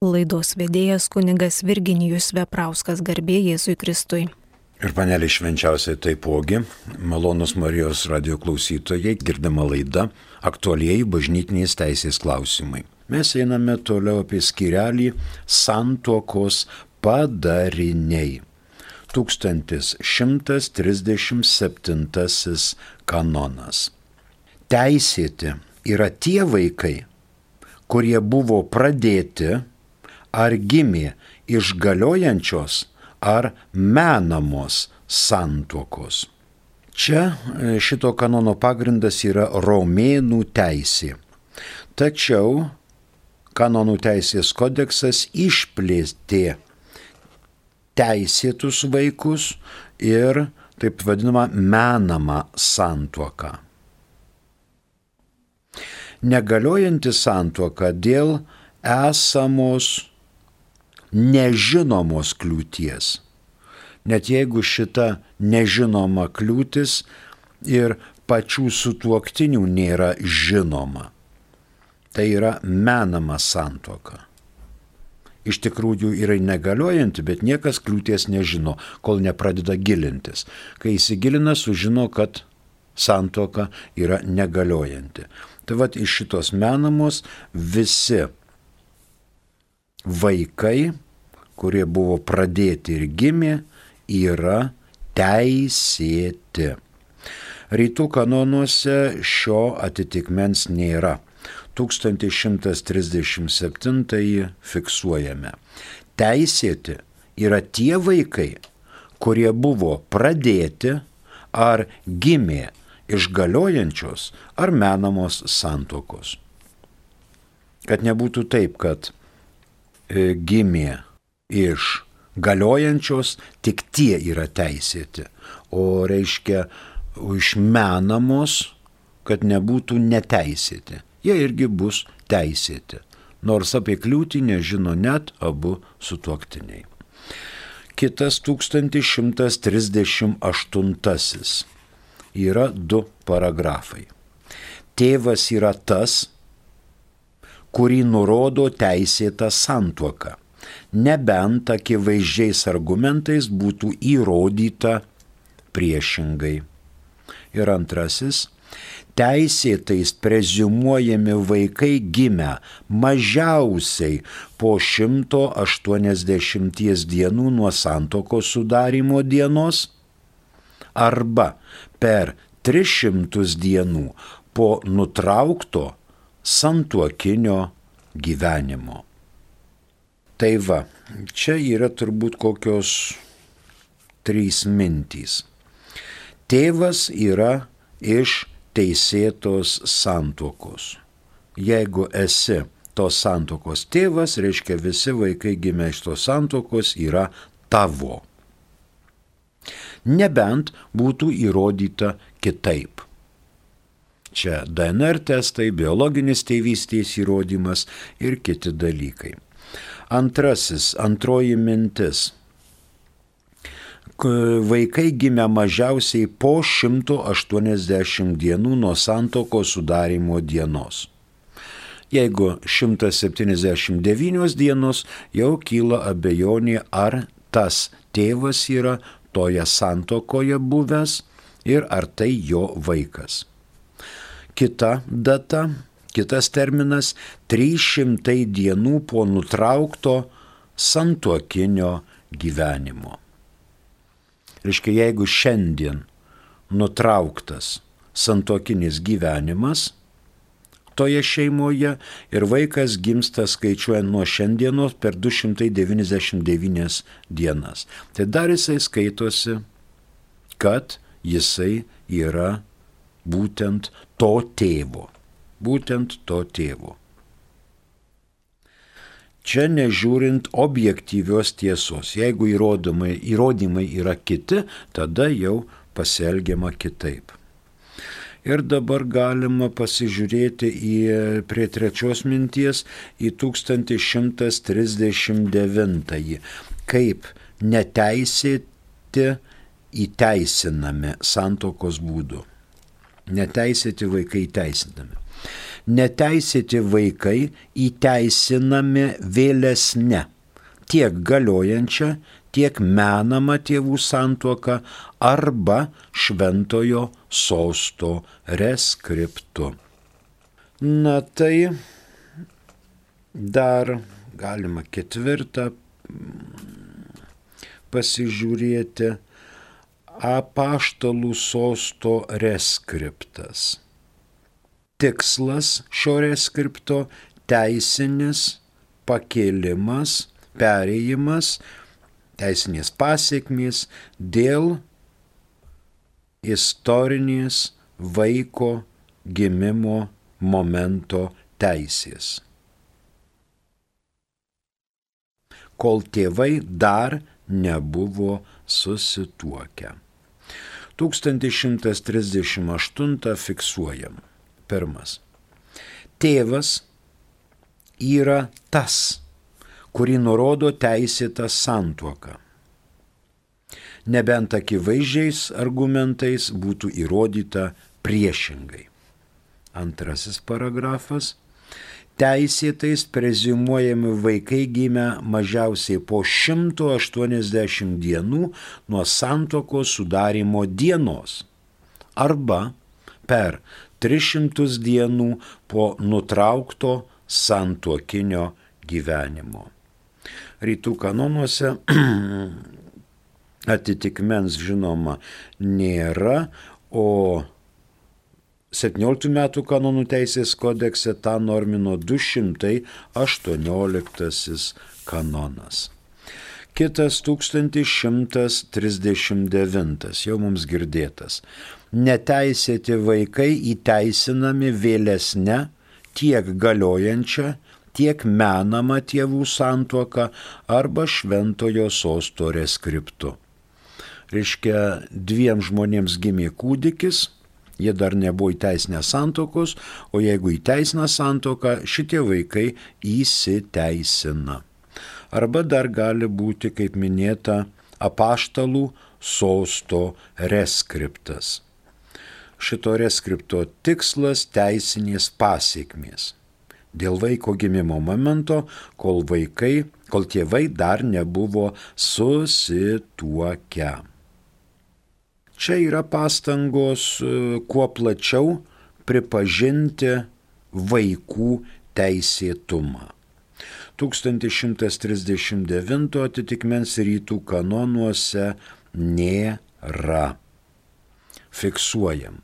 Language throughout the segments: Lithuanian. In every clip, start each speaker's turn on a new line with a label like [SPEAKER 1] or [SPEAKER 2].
[SPEAKER 1] Laidos vedėjas kuningas Virginijus Veprauskas garbė Jėzui Kristui.
[SPEAKER 2] Ir panelė švenčiausiai taipogi, malonus Marijos radio klausytojai, girdama laida aktualieji bažnytinės teisės klausimai. Mes einame toliau apie skirelį santuokos padariniai. 1137 kanonas. Teisėti yra tie vaikai, kurie buvo pradėti ar gimė iš galiojančios ar menamos santuokos. Čia e, šito kanono pagrindas yra romėnų teisė. Tačiau kanonų teisės kodeksas išplėstė teisėtus vaikus ir taip vadinamą menamą santuoką. Negaliojanti santuoka dėl esamos nežinomos kliūties. Net jeigu šita nežinoma kliūtis ir pačių sutuoktinių nėra žinoma. Tai yra menama santoka. Iš tikrųjų yra negaliojanti, bet niekas kliūties nežino, kol nepradeda gilintis. Kai įsigilina, sužino, kad santoka yra negaliojanti. Tai vad iš šitos menamos visi vaikai, kurie buvo pradėti ir gimė, yra teisėti. Rytų kanonuose šio atitikmens nėra. 1137 fiksuojame. Teisėti yra tie vaikai, kurie buvo pradėti ar gimė iš galiojančios ar menamos santokos. Kad nebūtų taip, kad gimė iš galiojančios, tik tie yra teisėti. O reiškia, išmenamos, kad nebūtų neteisėti. Jie irgi bus teisėti. Nors apie kliūtį nežino net abu sutuoktiniai. Kitas 1138 yra du paragrafai. Tėvas yra tas, kurį nurodo teisėta santuoka, nebent akivaizdžiais argumentais būtų įrodyta priešingai. Ir antrasis, teisėtais prezumuojami vaikai gimę mažiausiai po 180 dienų nuo santokos sudarimo dienos arba per 300 dienų po nutraukto santuokinio gyvenimo. Tai va, čia yra turbūt kokios trys mintys. Tėvas yra iš teisėtos santuokos. Jeigu esi tos santuokos tėvas, reiškia visi vaikai gimę iš tos santuokos yra tavo. Nebent būtų įrodyta kitaip. Čia DNR testai, biologinis tėvystės įrodymas ir kiti dalykai. Antrasis, antroji mintis. Vaikai gimė mažiausiai po 180 dienų nuo santoko sudarimo dienos. Jeigu 179 dienos, jau kyla abejonė, ar tas tėvas yra toje santokoje buvęs ir ar tai jo vaikas kita data, kitas terminas - 300 dienų po nutraukto santuokinio gyvenimo. Reiškia, jeigu šiandien nutrauktas santuokinis gyvenimas toje šeimoje ir vaikas gimsta skaičiuojant nuo šiandienos per 299 dienas, tai dar jisai skaitosi, kad jisai yra būtent to tėvo. Būtent to tėvo. Čia nežiūrint objektyvios tiesos. Jeigu įrodymai, įrodymai yra kiti, tada jau pasielgiama kitaip. Ir dabar galima pasižiūrėti į prie trečios minties į 1139, kaip neteisėti įteisinami santokos būdu neteisėti vaikai teisinami. Neteisėti vaikai įteisinami vėlesne tiek galiojančią, tiek menamą tėvų santuoką arba šventojo sosto reskriptu. Na tai dar galima ketvirtą pasižiūrėti apaštalų sosto reskriptas. Tikslas šio reskripto teisinis pakėlimas, perėjimas, teisinės pasiekmės dėl istorinės vaiko gimimo momento teisės. Kol tėvai dar nebuvo susituokę. 1138 fiksuojam. Pirmas. Tėvas yra tas, kurį nurodo teisėta santuoka. Nebent akivaizdžiais argumentais būtų įrodyta priešingai. Antrasis paragrafas. Teisėtais prezimuojami vaikai gimę mažiausiai po 180 dienų nuo santokos sudarimo dienos arba per 300 dienų po nutraukto santokinio gyvenimo. Rytų kanonuose atitikmens žinoma nėra, o 17 metų kanonų teisės kodekse tą normino 218 kanonas. Kitas 1139, jau mums girdėtas. Neteisėti vaikai įteisinami vėlesnė tiek galiojančia, tiek menama tėvų santuoka arba šventojo sosto reskriptu. Reiškia, dviem žmonėms gimė kūdikis, jie dar nebuvo įteisinę santokos, o jeigu įteisina santoką, šitie vaikai įsiteisina. Arba dar gali būti, kaip minėta, apaštalų sosto reskriptas. Šito reskripto tikslas teisinės pasiekmės. Dėl vaiko gimimo momento, kol vaikai, kol tėvai dar nebuvo susituokę. Čia yra pastangos e, kuo plačiau pripažinti vaikų teisėtumą. 1139 atitikmens rytų kanonuose nėra. Fiksuojam.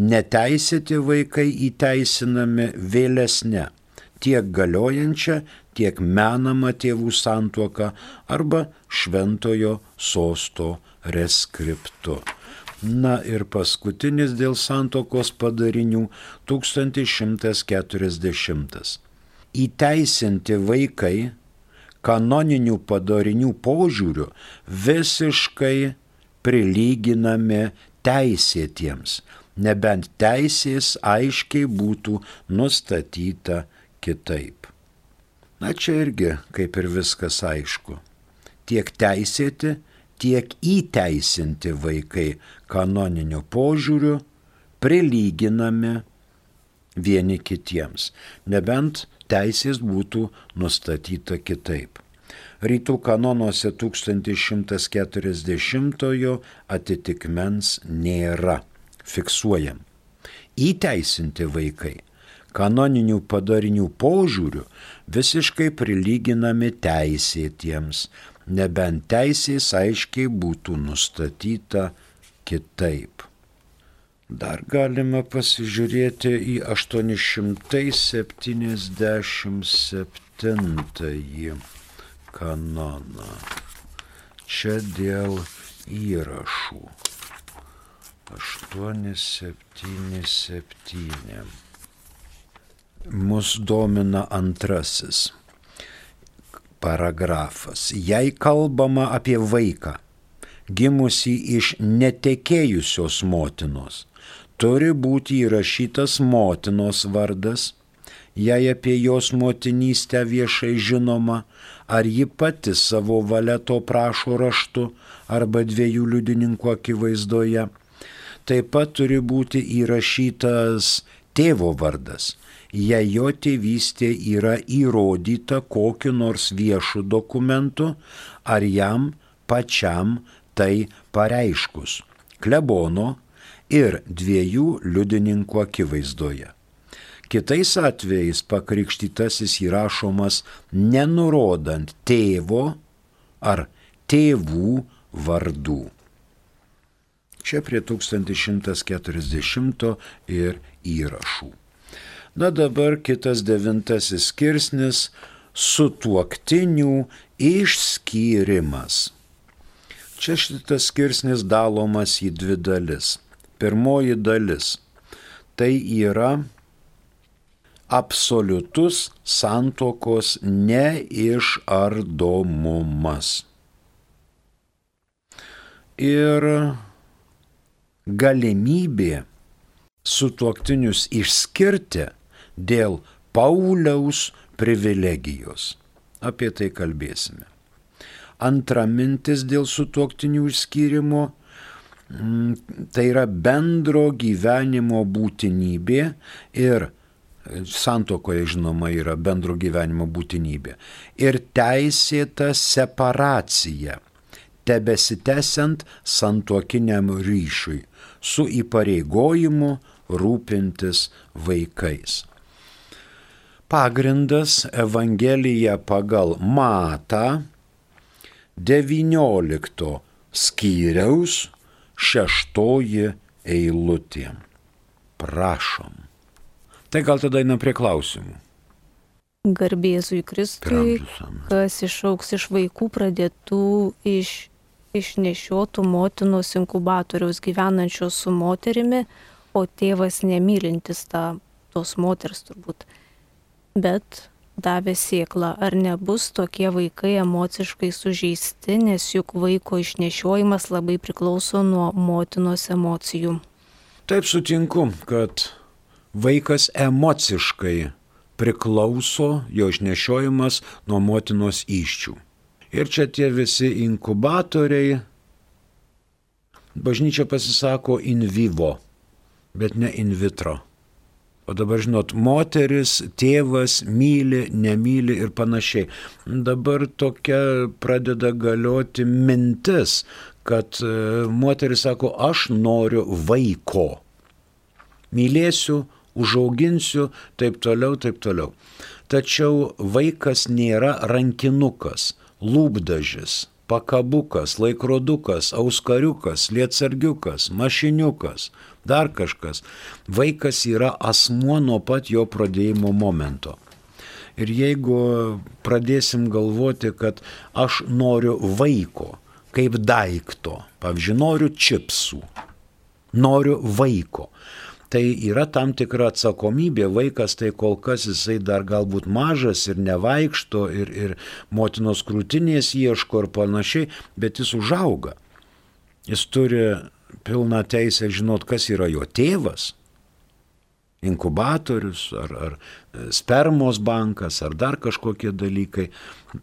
[SPEAKER 2] Neteisėti vaikai įteisinami vėlesnė tiek galiojančią, tiek menamą tėvų santuoką arba šventojo sosto reskriptu. Na ir paskutinis dėl santokos padarinių 1140. Įteisinti vaikai kanoninių padarinių požiūrių visiškai prilyginami teisėtiems, nebent teisės aiškiai būtų nustatyta kitaip. Na čia irgi kaip ir viskas aišku. Tiek teisėti, tiek įteisinti vaikai kanoniniu požiūriu prilyginami vieni kitiems, nebent teisės būtų nustatyta kitaip. Rytų kanonuose 1140 atitikmens nėra. Fiksuojam. Įteisinti vaikai kanoninių padarinių požiūrių visiškai prilyginami teisėtiems, nebent teisės aiškiai būtų nustatyta kitaip. Dar galima pasižiūrėti į 877 kanoną. Čia dėl įrašų. 877. Mus domina antrasis paragrafas. Jei kalbama apie vaiką, gimusi iš netekėjusios motinos, turi būti įrašytas motinos vardas, jei apie jos motinystę viešai žinoma, ar ji pati savo valia to prašo raštu arba dviejų liudininkų akivaizdoje. Taip pat turi būti įrašytas tėvo vardas jei jo tėvystė yra įrodyta kokiu nors viešu dokumentu ar jam pačiam tai pareiškus klebono ir dviejų liudininkų akivaizdoje. Kitais atvejais pakrikštytasis įrašomas nenurodant tėvo ar tėvų vardų. Čia prie 1140 ir įrašų. Na dabar kitas devintasis skirsnis - sutuoktinių išskyrimas. Čia šitas skirsnis dalomas į dvi dalis. Pirmoji dalis - tai yra absoliutus santokos neišardomumas. Ir galimybė sutuoktinius išskirti dėl Pauliaus privilegijos. Apie tai kalbėsime. Antra mintis dėl sutuoktinių išskyrimo mm, tai yra bendro gyvenimo būtinybė ir santokoje žinoma yra bendro gyvenimo būtinybė ir teisėta separacija, tebesitęsiant santuokiniam ryšiui su įpareigojimu rūpintis vaikais pagrindas Evangelija pagal Matą 19 skyriaus šeštoji eilutė. Prašom. Tai gal tada einam prie klausimų.
[SPEAKER 1] Garbėzui Kristui, kas išauks iš vaikų pradėtų iš išnešiotų motinos inkubatoriaus gyvenančios su moterimi, o tėvas nemylintis tą, tos moters turbūt bet davė sėklą, ar nebus tokie vaikai emociškai sužeisti, nes juk vaiko išnešiojimas labai priklauso nuo motinos emocijų.
[SPEAKER 2] Taip sutinku, kad vaikas emociškai priklauso jo išnešiojimas nuo motinos iščių. Ir čia tie visi inkubatoriai, bažnyčia pasisako in vivo, bet ne in vitro. O dabar žinot, moteris, tėvas myli, nemyli ir panašiai. Dabar tokia pradeda galioti mintis, kad e, moteris sako, aš noriu vaiko. Mylėsiu, užauginsiu, taip toliau, taip toliau. Tačiau vaikas nėra rankinukas, lūpdažis, pakabukas, laikrodukas, auskariukas, lietsargiukas, mašiniukas, dar kažkas. Vaikas yra asmuo nuo pat jo pradėjimo momento. Ir jeigu pradėsim galvoti, kad aš noriu vaiko kaip daikto, pavyzdžiui, noriu čipsų, noriu vaiko, tai yra tam tikra atsakomybė, vaikas tai kol kas jisai dar galbūt mažas ir nevaikšto ir, ir motinos krūtinės ieško ir panašiai, bet jis užauga. Jis turi pilną teisę žinot, kas yra jo tėvas, inkubatorius ar, ar e, spermos bankas ar dar kažkokie dalykai.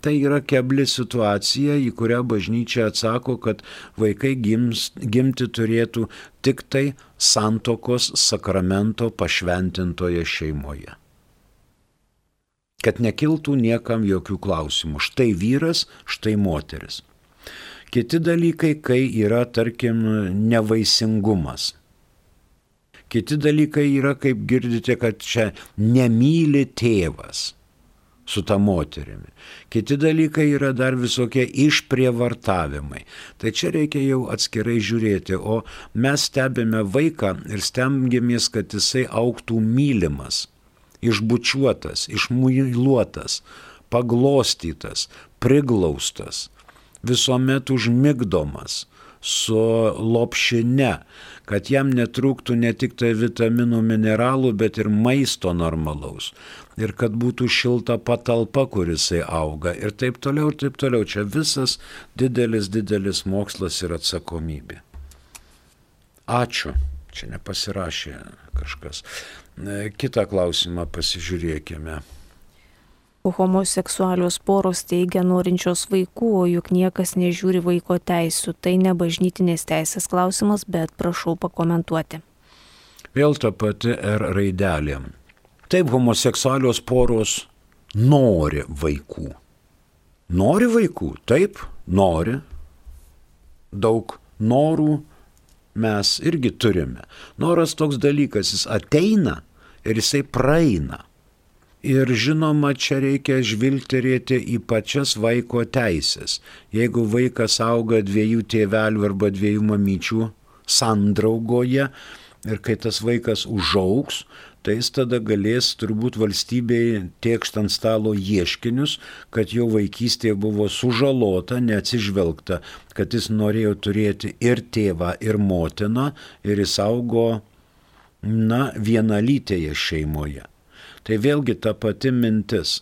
[SPEAKER 2] Tai yra kebli situacija, į kurią bažnyčia atsako, kad vaikai gims, gimti turėtų tik tai santokos sakramento pašventintoje šeimoje. Kad nekiltų niekam jokių klausimų. Štai vyras, štai moteris. Kiti dalykai, kai yra, tarkim, nevaisingumas. Kiti dalykai yra, kaip girdite, kad čia nemyli tėvas su ta moterimi. Kiti dalykai yra dar visokie išprievartavimai. Tai čia reikia jau atskirai žiūrėti, o mes stebime vaiką ir stengiamės, kad jisai auktų mylimas, išbučiuotas, išmuiluotas, paglostytas, priglaustas visuomet užmigdomas su lopšine, kad jam netrūktų ne tik tai vitaminų, mineralų, bet ir maisto normalaus. Ir kad būtų šilta patalpa, kurisai auga. Ir taip toliau, ir taip toliau. Čia visas didelis, didelis mokslas ir atsakomybė. Ačiū. Čia nepasirašė kažkas. Kitą klausimą pasižiūrėkime
[SPEAKER 1] homoseksualios poros teigia norinčios vaikų, o juk niekas nežiūri vaiko teisų. Tai ne bažnytinės teisės klausimas, bet prašau pakomentuoti.
[SPEAKER 2] Vėl ta pati R raidelė. Taip, homoseksualios poros nori vaikų. Nori vaikų, taip, nori. Daug norų mes irgi turime. Noras toks dalykas, jis ateina ir jisai praeina. Ir žinoma, čia reikia žvilgterėti į pačias vaiko teisės. Jeigu vaikas auga dviejų tėvelių arba dviejų mamyčių sandraugoje ir kai tas vaikas užauks, tai jis tada galės turbūt valstybei tiekšt ant stalo ieškinius, kad jo vaikystėje buvo sužalota, neatsižvelgta, kad jis norėjo turėti ir tėvą, ir motiną, ir jis augo, na, vienalytėje šeimoje. Tai vėlgi ta pati mintis.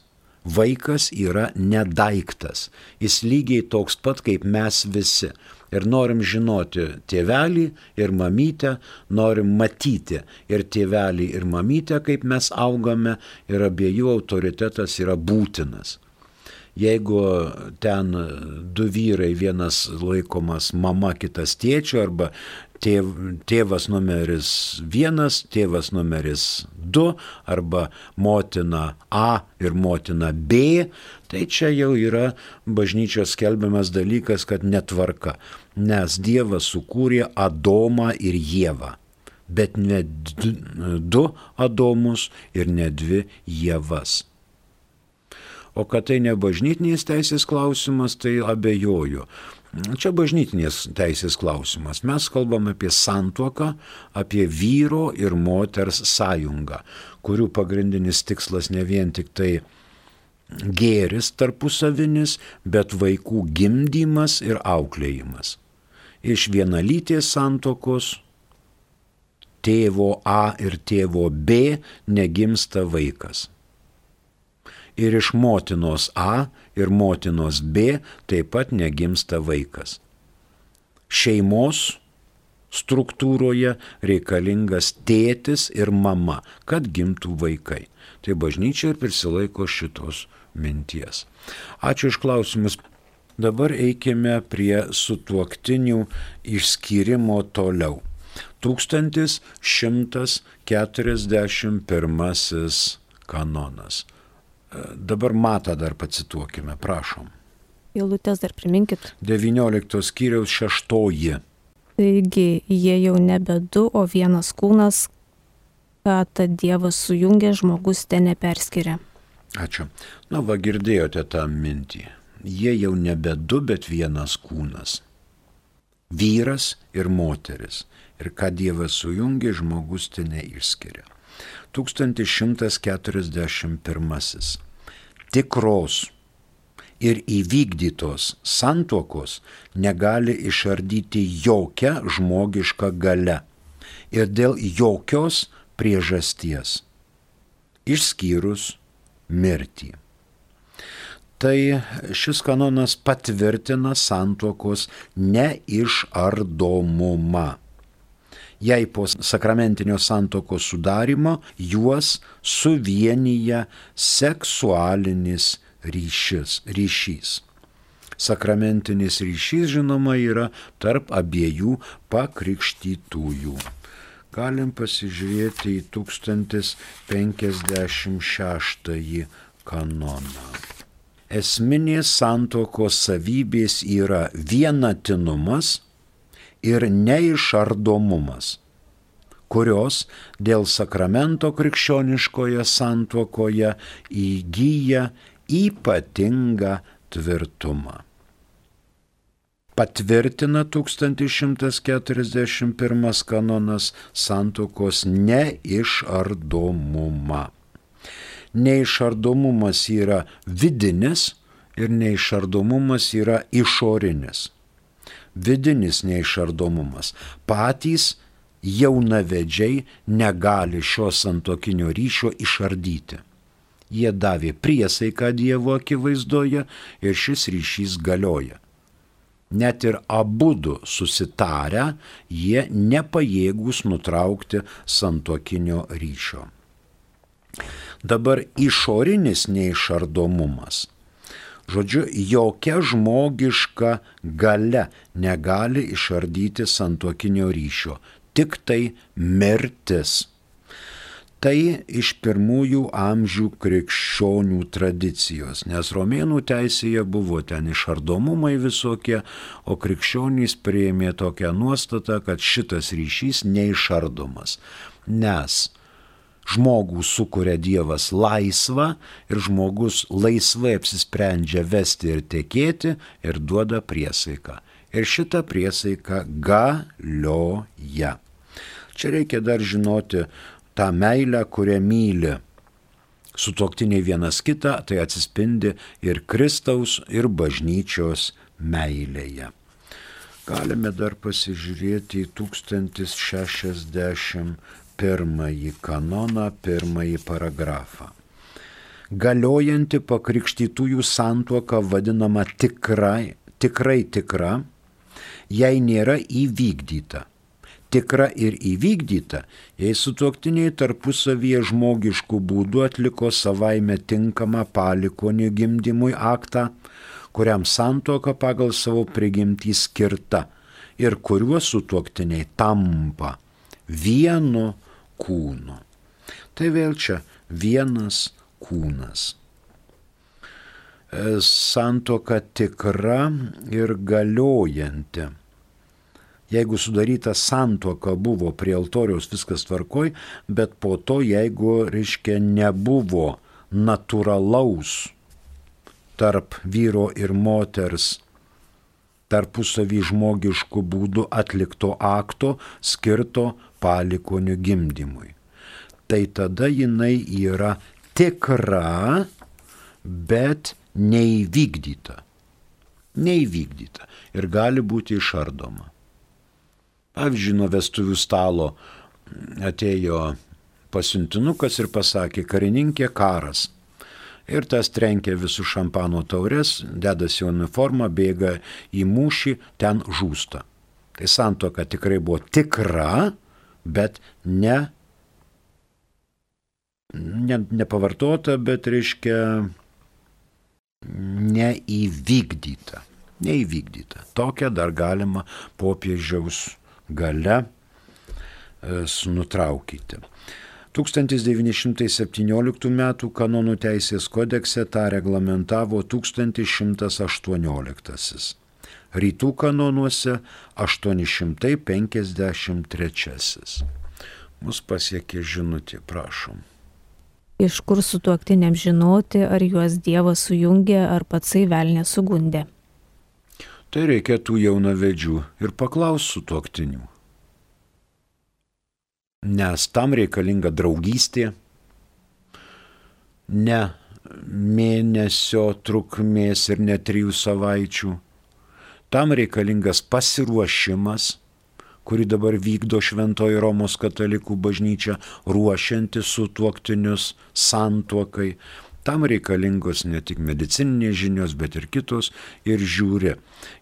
[SPEAKER 2] Vaikas yra nedaiktas. Jis lygiai toks pat kaip mes visi ir norim žinoti tėvelį ir mamytę, norim matyti ir tėvelį ir mamytę, kaip mes augame ir abiejų autoritetas yra būtinas. Jeigu ten du vyrai, vienas laikomas mama, kitas tėčiu, arba tėv, tėvas numeris vienas, tėvas numeris du, arba motina A ir motina B, tai čia jau yra bažnyčios skelbiamas dalykas, kad netvarka, nes Dievas sukūrė Adomą ir Jėvą, bet ne du Adomus ir ne dvi Jėvas. O kad tai ne bažnytinės teisės klausimas, tai abejoju. Čia bažnytinės teisės klausimas. Mes kalbame apie santuoką, apie vyro ir moters sąjungą, kurių pagrindinis tikslas ne vien tik tai gėris tarpusavinis, bet vaikų gimdymas ir auklėjimas. Iš vienalytės santokos tėvo A ir tėvo B negimsta vaikas. Ir iš motinos A ir motinos B taip pat negimsta vaikas. Šeimos struktūroje reikalingas tėtis ir mama, kad gimtų vaikai. Tai bažnyčia ir prisilaiko šitos minties. Ačiū iš klausimus. Dabar eikime prie sutuoktinių išskyrimo toliau. 1141 kanonas. Dabar matą dar pacituokime, prašom.
[SPEAKER 1] Eilutės dar priminkit.
[SPEAKER 2] 19 skyriaus šeštoji.
[SPEAKER 1] Taigi jie jau nebe du, o vienas kūnas, ką tad Dievas sujungė, žmogus ten neperskiria.
[SPEAKER 2] Ačiū. Na, va girdėjote tą mintį. Jie jau nebe du, bet vienas kūnas. Vyras ir moteris. Ir ką Dievas sujungė, žmogus ten neišskiria. 1141. Tikros ir įvykdytos santuokos negali išardyti jokia žmogiška gale ir dėl jokios priežasties, išskyrus mirtį. Tai šis kanonas patvirtina santuokos neišardomumą jei po sakramentinio santokos sudarimo juos suvienyje seksualinis ryšis. ryšys. Sakramentinis ryšys, žinoma, yra tarp abiejų pakrikštytųjų. Galim pasižiūrėti į 1056 kanoną. Esminės santokos savybės yra vienatinumas, ir neišardomumas, kurios dėl sakramento krikščioniškoje santuokoje įgyja ypatingą tvirtumą. Patvirtina 1141 kanonas santuokos neišardomumą. Neišardomumas yra vidinis ir neišardomumas yra išorinis vidinis neišardomumas. Patys jaunavedžiai negali šio santokinio ryšio išardyti. Jie davė priesaiką Dievo akivaizdoje ir šis ryšys galioja. Net ir abudu susitarę, jie nepajėgus nutraukti santokinio ryšio. Dabar išorinis neišardomumas Žodžiu, jokia žmogiška gale negali išardyti santokinio ryšio, tik tai mirtis. Tai iš pirmųjų amžių krikščionių tradicijos, nes romėnų teisėje buvo ten išardomumai visokie, o krikščionys prieimė tokią nuostatą, kad šitas ryšys neišardomas. Nes žmogų sukuria Dievas laisvą ir žmogus laisvai apsisprendžia vesti ir tekėti ir duoda priesaiką. Ir šita priesaika galioja. Čia reikia dar žinoti tą meilę, kurią myli sutoktiniai vienas kitą, tai atsispindi ir Kristaus, ir bažnyčios meilėje. Galime dar pasižiūrėti į 1060 pirmąjį kanoną, pirmąjį paragrafą. Galiojanti pakrikštytųjų santuoka vadinama tikrai, tikrai tikra, jei nėra įvykdyta. Tikra ir įvykdyta, jei sutuoktiniai tarpusavyje žmogiškų būdų atliko savaime tinkamą palikonį gimdymui aktą, kuriam santuoka pagal savo prigimtį skirta ir kuriuo sutuoktiniai tampa vienu kūnu. Tai vėl čia vienas kūnas. E, santoka tikra ir galiojanti. Jeigu sudaryta santuoka buvo prie altoriaus viskas tvarkoj, bet po to, jeigu, reiškia, nebuvo natūralaus tarp vyro ir moters tarpusavį žmogiškų būdų atlikto akto skirto palikonių gimdymui. Tai tada jinai yra tikra, bet neįvykdyta. Neįvykdyta ir gali būti išardoma. Pavyzdžiui, nuo vestuvių stalo atėjo pasiuntinukas ir pasakė, karininkė karas. Ir tas trenkia visų šampano taurės, dedasi uniformą, bėga į mūšį, ten žūsta. Tai santoka tikrai buvo tikra, bet ne, ne nepavartota, bet reiškia neįvykdyta. Neįvykdyta. Tokią dar galima popiežiaus gale e, nutraukyti. 1917 m. kanonų teisės kodekse tą reglamentavo 1118 rytų kanonuose 853. Mus pasiekė žinutė, prašom.
[SPEAKER 1] Iš kur su tuoktiniam žinoti, ar juos Dievas sujungė, ar patsai vėl nesugundė?
[SPEAKER 2] Tai reikėtų jaunavedžių ir paklaus su tuoktiniu. Nes tam reikalinga draugystė, ne mėnesio trukmės ir ne trijų savaičių Tam reikalingas pasiruošimas, kurį dabar vykdo Šventoji Romos katalikų bažnyčia, ruošianti su tuoktinius santuokai. Tam reikalingos ne tik medicininės žinios, bet ir kitos ir žiūri.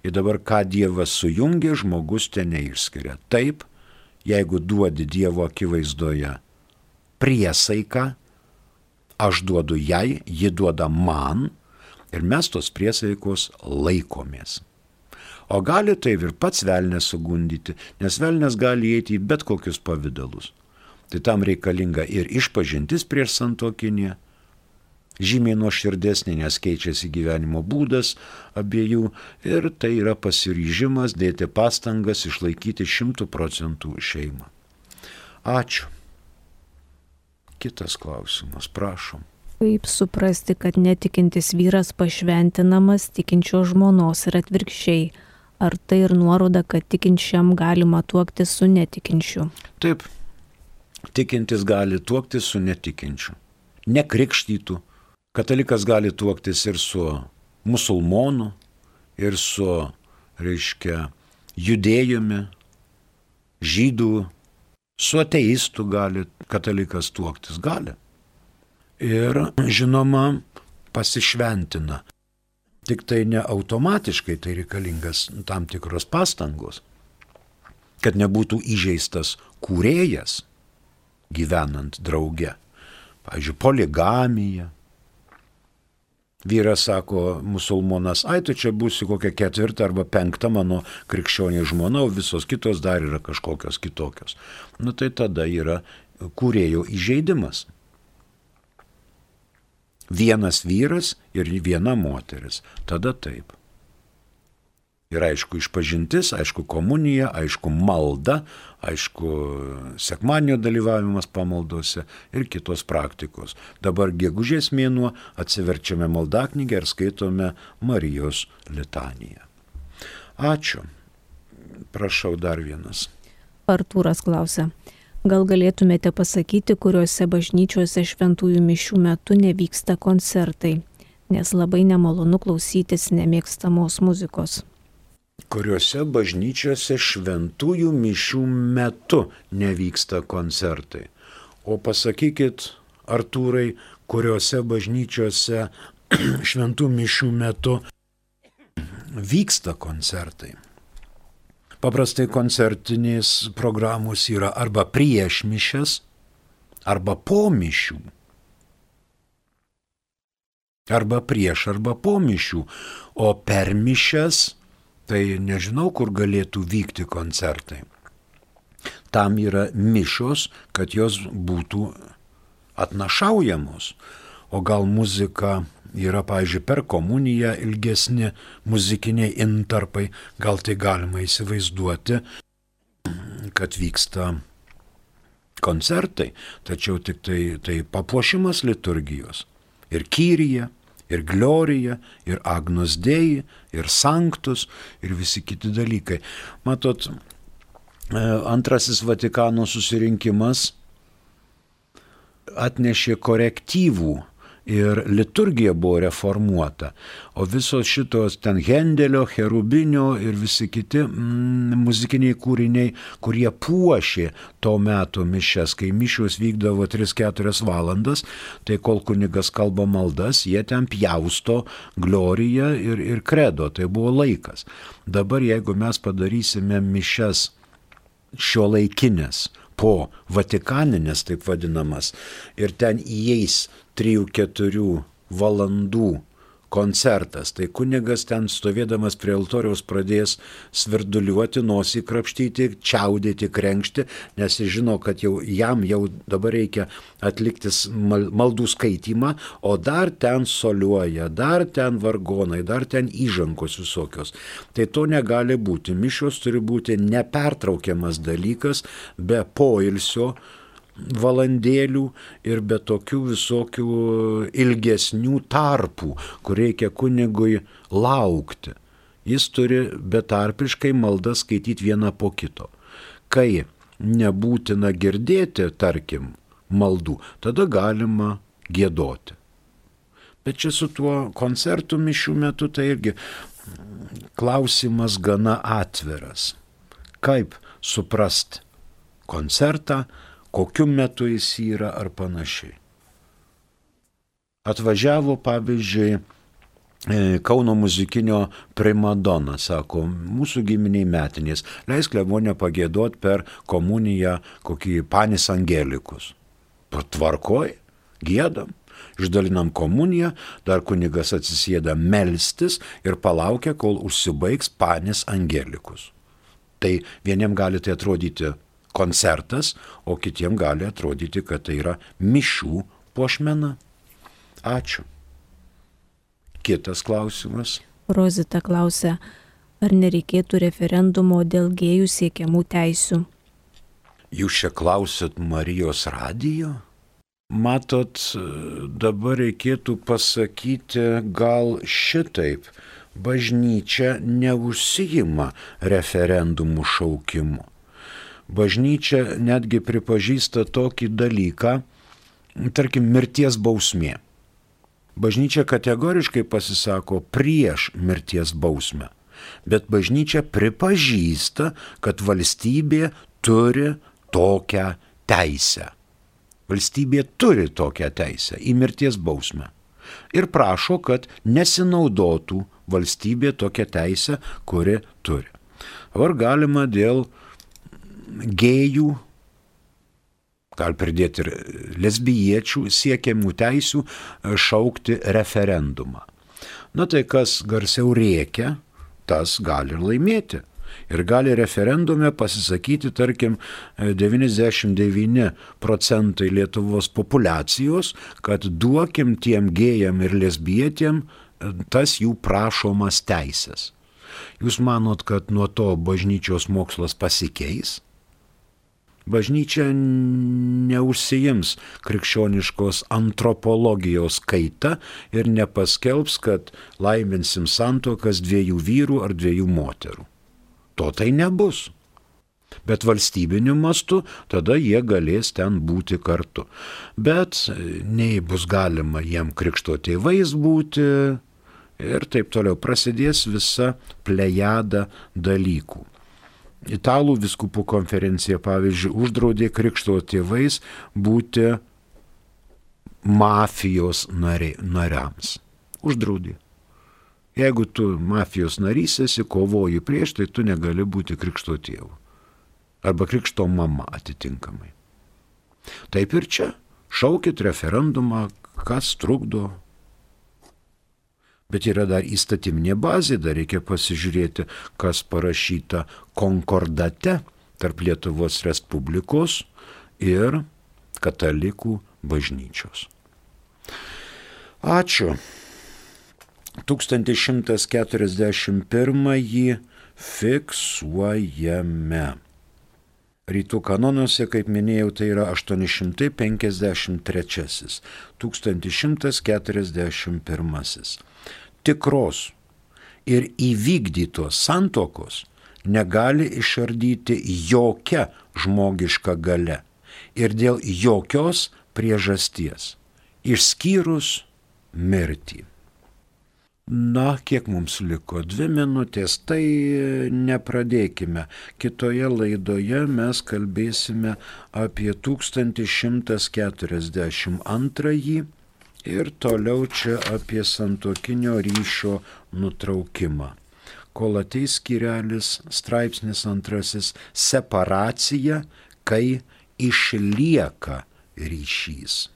[SPEAKER 2] Ir dabar ką Dievas sujungia, žmogus ten neišskiria. Taip, jeigu duodi Dievo akivaizdoje priesaiką, aš duodu jai, ji duoda man ir mes tos priesaikos laikomės. O gali taip ir pats velnės sugundyti, nes velnės gali įeiti į bet kokius pavydalus. Tai tam reikalinga ir išpažintis prieš santokinį, žymiai nuoširdesnė, nes keičiasi gyvenimo būdas abiejų ir tai yra pasiryžimas dėti pastangas išlaikyti šimtų procentų šeimą. Ačiū. Kitas klausimas, prašom.
[SPEAKER 1] Kaip suprasti, kad netikintis vyras pašventinamas tikinčio žmonos ir atvirkščiai? Ar tai ir nuoroda, kad tikinčiam galima tuokti su netikinčiu?
[SPEAKER 2] Taip, tikintis gali tuokti su netikinčiu. Nekrikštytų. Katalikas gali tuoktis ir su musulmonu, ir su, reiškia, judėjumi, žydų, su ateistu gali katalikas tuoktis, gali. Ir, žinoma, pasišventina. Tik tai ne automatiškai tai reikalingas tam tikros pastangos, kad nebūtų įžeistas kūrėjas gyvenant drauge. Pavyzdžiui, poligamija. Vyras sako, musulmonas, ai tu čia būsi kokia ketvirta arba penkta mano krikščionė žmona, o visos kitos dar yra kažkokios kitokios. Nu tai tada yra kūrėjo įžeidimas. Vienas vyras ir viena moteris. Tada taip. Ir aišku, išpažintis, aišku, komunija, aišku, malda, aišku, sekmanio dalyvavimas pamaldose ir kitos praktikos. Dabar gegužės mėnuo atsiverčiame maldaknygę ir skaitome Marijos litaniją. Ačiū. Prašau dar vienas.
[SPEAKER 1] Artūras klausia. Gal galėtumėte pasakyti, kuriuose bažnyčiose šventųjų mišių metu nevyksta koncertai, nes labai nemalonu klausytis nemėgstamos muzikos
[SPEAKER 2] kuriuose bažnyčiose šventųjų mišių metu nevyksta koncertai. O pasakykit, Artūrai, kuriuose bažnyčiose šventų mišių metu vyksta koncertai. Paprastai koncertinės programos yra arba prieš mišes, arba po mišių. Arba prieš, arba po mišių. O per mišes tai nežinau, kur galėtų vykti koncertai. Tam yra mišos, kad jos būtų atnašaujamos. O gal muzika yra, pavyzdžiui, per komuniją ilgesni muzikiniai intarpai, gal tai galima įsivaizduoti, kad vyksta koncertai, tačiau tik tai, tai papuošimas liturgijos. Ir kyryje, ir Glorija, ir Agnus Dei, ir Sanktus, ir visi kiti dalykai. Matot, e, antrasis Vatikano susirinkimas atnešė korektyvų ir liturgija buvo reformuota, o visos šitos ten Hendelio, Cherubinio ir visi kiti mm, muzikiniai kūriniai, kurie puošė to meto mišes, kai mišios vykdavo 3-4 valandas, tai kol kunigas kalba maldas, jie ten pjausto gloriją ir, ir kredo, tai buvo laikas. Dabar jeigu mes padarysime mišes šio laikinės, po Vatikaninės taip vadinamas ir ten įeis 3-4 valandų koncertas, tai kunigas ten stovėdamas prie altoriaus pradės svirduliuoti, nosį krapštyti, čiaudėti, krenkšti, nes jis žino, kad jau jam jau dabar reikia atlikti maldų skaitimą, o dar ten soliuoja, dar ten vargonai, dar ten įžankos visokios. Tai to negali būti. Mišios turi būti nepertraukiamas dalykas be poilsio valandėlių ir be tokių visokių ilgesnių tarpų, kur reikia kunigui laukti. Jis turi betarpiškai maldą skaityti vieną po kito. Kai nebūtina girdėti, tarkim, maldų, tada galima gėdoti. Bet čia su tuo koncertų mišių metu tai irgi klausimas gana atviras. Kaip suprasti koncertą, kokiu metu jis yra ar panašiai. Atvažiavo, pavyzdžiui, e, Kauno muzikinio primadona, sako, mūsų giminiai metinės, leisk levonę pagėdot per komuniją kokį panis angelikus. Patvarkoj, gėdam, išdalinam komuniją, dar kunigas atsisėda melstis ir palaukia, kol užsibaigs panis angelikus. Tai vieniem gali tai atrodyti koncertas, o kitiem gali atrodyti, kad tai yra mišių pošmena. Ačiū. Kitas klausimas.
[SPEAKER 1] Rozita klausia, ar nereikėtų referendumo dėl gėjų siekiamų teisių?
[SPEAKER 2] Jūs čia klausit Marijos radijo? Matot, dabar reikėtų pasakyti gal šitaip. Bažnyčia neužsijima referendumų šaukimu bažnyčia netgi pripažįsta tokį dalyką, tarkim, mirties bausmė. Bažnyčia kategoriškai pasisako prieš mirties bausmę, bet bažnyčia pripažįsta, kad valstybė turi tokią teisę. Valstybė turi tokią teisę į mirties bausmę. Ir prašo, kad nesinaudotų valstybė tokią teisę, kuri turi. Ar galima dėl gėjų, gal pridėti ir lesbiečių siekiamų teisių šaukti referendumą. Na tai kas garsiau rėkia, tas gali ir laimėti. Ir gali referendume pasisakyti, tarkim, 99 procentai Lietuvos populacijos, kad duokim tiem gėjam ir lesbietėm e, tas jų prašomas teisės. Jūs manot, kad nuo to bažnyčios mokslas pasikeis? Bažnyčia neužsijims krikščioniškos antropologijos kaita ir nepaskelbs, kad laiminsim santokas dviejų vyrų ar dviejų moterų. To tai nebus. Bet valstybiniu mastu tada jie galės ten būti kartu. Bet nei bus galima jiem krikšto tėvais būti ir taip toliau prasidės visa plejada dalykų. Italų viskupų konferencija, pavyzdžiui, uždraudė krikšto tėvais būti mafijos nariai, nariams. Uždraudė. Jeigu tu mafijos narys esi, kovoji prieš, tai tu negali būti krikšto tėvu. Arba krikšto mama atitinkamai. Taip ir čia. Šaukit referendumą, kas trukdo Bet yra dar įstatyminė bazė, dar reikia pasižiūrėti, kas parašyta konkordate tarp Lietuvos Respublikos ir katalikų bažnyčios. Ačiū. 1141 fiksuojame. Rytų kanonuose, kaip minėjau, tai yra 853. 1141 tikros ir įvykdytos santokos negali išardyti jokia žmogiška gale ir dėl jokios priežasties, išskyrus mirtį. Na, kiek mums liko? Dvi minutės, tai nepradėkime. Kitoje laidoje mes kalbėsime apie 1142 Ir toliau čia apie santokinio ryšio nutraukimą. Kol ateis skirelis, straipsnis antrasis - separacija, kai išlieka ryšys.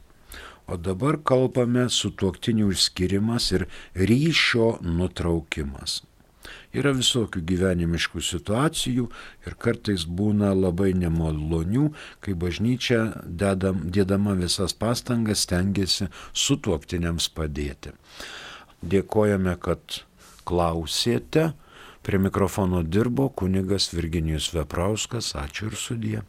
[SPEAKER 2] O dabar kalbame su tuoktiniu išskirimas ir ryšio nutraukimas. Yra visokių gyvenimiškų situacijų ir kartais būna labai nemalonių, kai bažnyčia dedam, dėdama visas pastangas stengiasi su tuoktiniams padėti. Dėkojame, kad klausėte. Prie mikrofono dirbo kunigas Virginijus Veprauskas. Ačiū ir sudie.